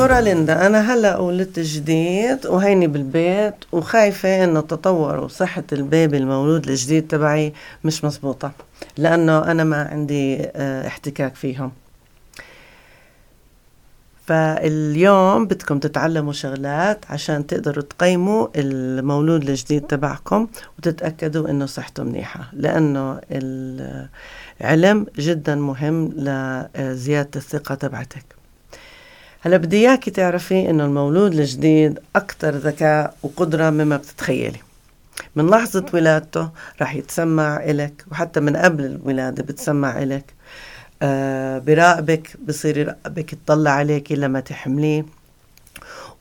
دكتورة ليندا أنا هلا ولدت جديد وهيني بالبيت وخايفة إنه تطور وصحة البيبي المولود الجديد تبعي مش مزبوطة لأنه أنا ما عندي آه احتكاك فيهم. فاليوم بدكم تتعلموا شغلات عشان تقدروا تقيموا المولود الجديد تبعكم وتتأكدوا إنه صحته منيحة لأنه العلم جدا مهم لزيادة الثقة تبعتك. هلا بدي إياكي تعرفي إنه المولود الجديد أكثر ذكاء وقدرة مما بتتخيلي. من لحظة ولادته رح يتسمع إلك وحتى من قبل الولادة بتسمع إلك. آه براقبك بصير يراقبك يطلع عليك لما تحمليه.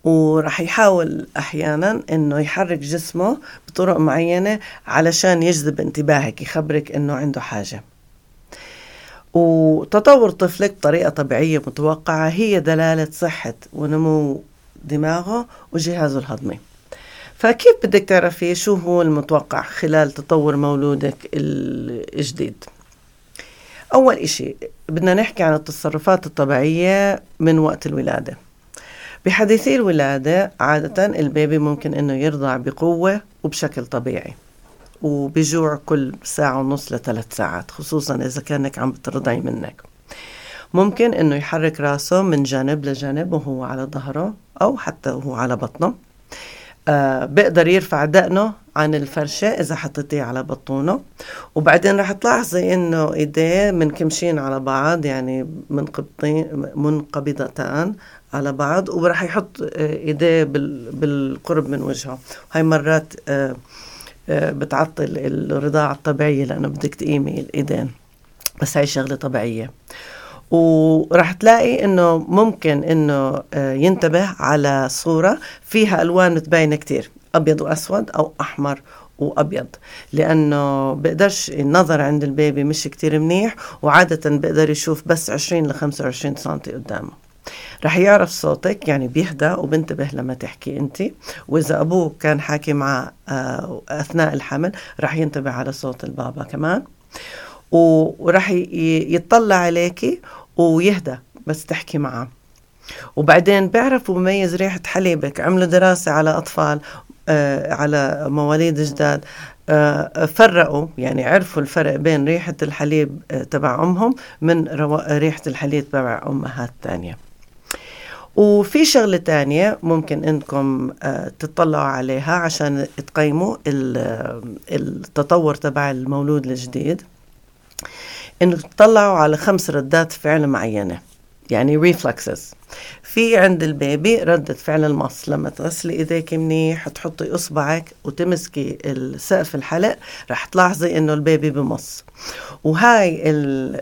ورح يحاول أحيانا إنه يحرك جسمه بطرق معينة علشان يجذب انتباهك يخبرك إنه عنده حاجة. وتطور طفلك بطريقة طبيعية متوقعة هي دلالة صحة ونمو دماغه وجهازه الهضمي. فكيف بدك تعرفي شو هو المتوقع خلال تطور مولودك الجديد؟ أول إشي بدنا نحكي عن التصرفات الطبيعية من وقت الولادة. بحديثي الولادة عادة البيبي ممكن إنه يرضع بقوة وبشكل طبيعي. وبجوع كل ساعة ونص لثلاث ساعات خصوصا إذا كانك عم بترضعي منك. ممكن إنه يحرك راسه من جانب لجانب وهو على ظهره أو حتى وهو على بطنه. آه بيقدر يرفع دقنه عن الفرشة إذا حطيتيه على بطونه. وبعدين رح تلاحظي إنه إيديه منكمشين على بعض يعني منقبضين منقبضتان على بعض ورح يحط آه إيديه بالقرب من وجهه. هاي مرات آه بتعطل الرضاعة الطبيعية لأنه بدك تقيمي الإيدين. بس هاي شغلة طبيعية. ورح تلاقي إنه ممكن إنه ينتبه على صورة فيها ألوان متباينة كتير أبيض وأسود أو أحمر وأبيض. لأنه بقدرش النظر عند البيبي مش كتير منيح وعادة بقدر يشوف بس 20 ل 25 سم قدامه. رح يعرف صوتك يعني بيهدى وبنتبه لما تحكي أنت. وإذا أبوه كان حاكي معه أثناء الحمل رح ينتبه على صوت البابا كمان. ورح يطلع عليكي ويهدى بس تحكي معه. وبعدين بيعرف وبميز ريحة حليبك. عملوا دراسة على أطفال آه على مواليد جداد آه فرقوا يعني عرفوا الفرق بين ريحة الحليب آه تبع أمهم من ريحة الحليب تبع أمهات تانية. وفي شغلة تانية ممكن إنكم تطلعوا عليها عشان تقيموا التطور تبع المولود الجديد. إنه تطلعوا على خمس ردات فعل معينة. يعني reflexes في عند البيبي ردة فعل المص لما تغسلي ايديك منيح تحطي إصبعك وتمسكي سقف الحلق رح تلاحظي إنه البيبي بمص. وهاي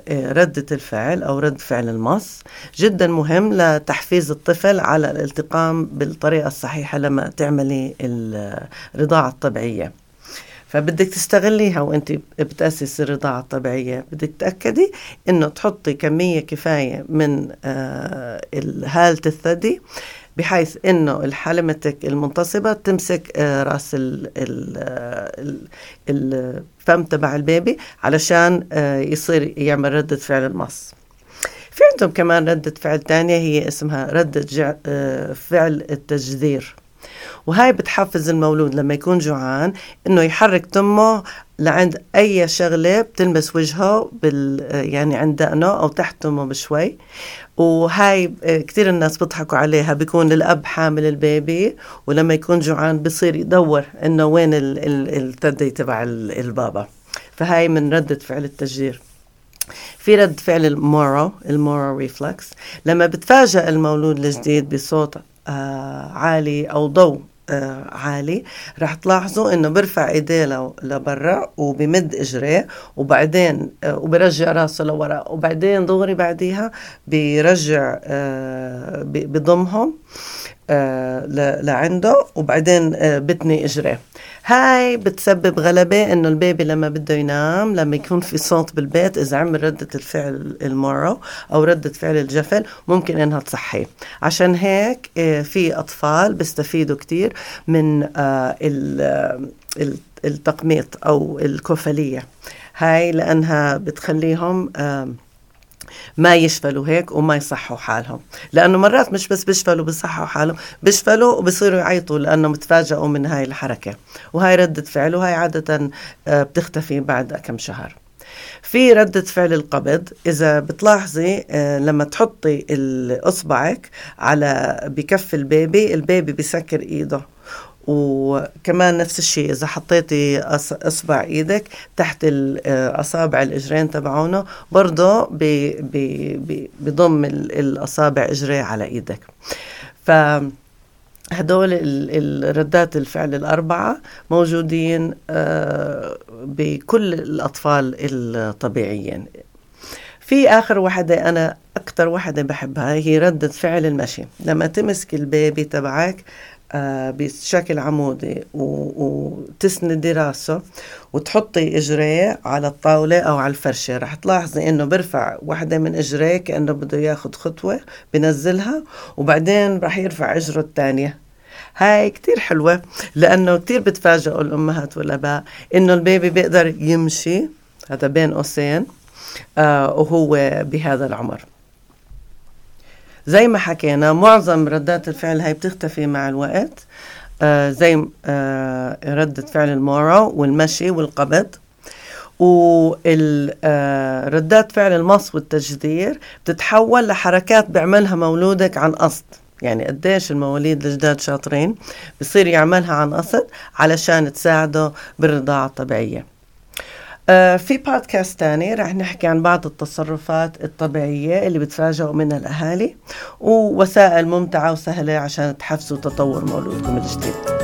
ردة الفعل أو رد فعل المص جدا مهم لتحفيز الطفل على الالتقام بالطريقة الصحيحة لما تعملي الرضاعة الطبيعية. فبدك تستغليها وانت بتأسسي الرضاعة الطبيعية. بدك تأكدي انه تحطي كمية كفاية من آه هالة الثدي بحيث انه حلمتك المنتصبة تمسك آه راس ال ال الفم تبع البيبي علشان آه يصير يعمل ردة فعل المص في عندهم كمان ردة فعل تانية هي اسمها ردة فعل التجذير. وهاي بتحفز المولود لما يكون جوعان إنه يحرك تمه لعند أي شغلة بتلمس وجهه بال يعني عند دقنه أو تحت تمه بشوي. وهاي كثير الناس بيضحكوا عليها بيكون الأب حامل البيبي ولما يكون جوعان بصير يدور إنه وين الثدي تبع الماما. فهاي من ردة فعل التجذير. في رد فعل المورو المورو reflex لما بتفاجأ المولود الجديد بصوت آه عالي أو ضوء آه عالي. رح تلاحظوا إنه برفع إيديه لبرا وبمد اجريه وبعدين آه وبرجع راسه لورا. وبعدين دغري بعديها بيرجع آه بضمهم. آه لعنده وبعدين آه بتني اجريه هاي بتسبب غلبة إنه البيبي لما بده ينام لما يكون في صوت بالبيت إذا عمل ردة الفعل المورو أو ردة فعل الجفل ممكن إنها تصحيه عشان هيك آه في أطفال بيستفيدوا كتير من التقميط أو الكفلية هاي لأنها بتخليهم ما يشفلوا هيك وما يصحوا حالهم. لأنه مرات مش بس بيشفلوا بيصحوا حالهم. بيشفلوا وبصيروا يعيطوا لأنه متفاجئوا من هاي الحركة. وهاي ردة فعل وهاي عادة آه، بتختفي بعد كم شهر. في ردة فعل القبض. إذا بتلاحظي آه، لما تحطي إصبعك على بكف البيبي البيبي بيسكر إيده. وكمان نفس الشيء إذا حطيتي إصبع إيدك تحت أصابع الإجرين تبعونه برضه بضم الأصابع اجريه على إيدك. ف هدول الردات الفعل الأربعة موجودين آه، بكل الأطفال الطبيعيين. في آخر وحدة أنا أكثر وحدة بحبها هي ردة فعل المشي. لما تمسك البيبي تبعك آه بشكل عمودي وتسندي راسه وتحطي اجريه على الطاولة أو على الفرشة. رح تلاحظي إنه برفع وحدة من اجريه كأنه بده ياخد خطوة بنزلها وبعدين رح يرفع إجره الثانية. هاي كتير حلوة لأنه كتير بتفاجئوا الأمهات والآباء إنه البيبي بيقدر يمشي هذا بين قوسين آه وهو بهذا العمر. زي ما حكينا معظم ردات الفعل هاي بتختفي مع الوقت. آه زي آه ردة فعل المورو والمشي والقبض. والردات آه، فعل المص والتجدير بتتحول لحركات بيعملها مولودك عن قصد. يعني قديش المواليد الجداد شاطرين بصير يعملها عن قصد علشان تساعده بالرضاعة الطبيعية. في بودكاست تاني رح نحكي عن بعض التصرفات الطبيعية اللي بتفاجئوا منها الأهالي ووسائل ممتعة وسهلة عشان تحفزوا تطور مولودكم الجديد.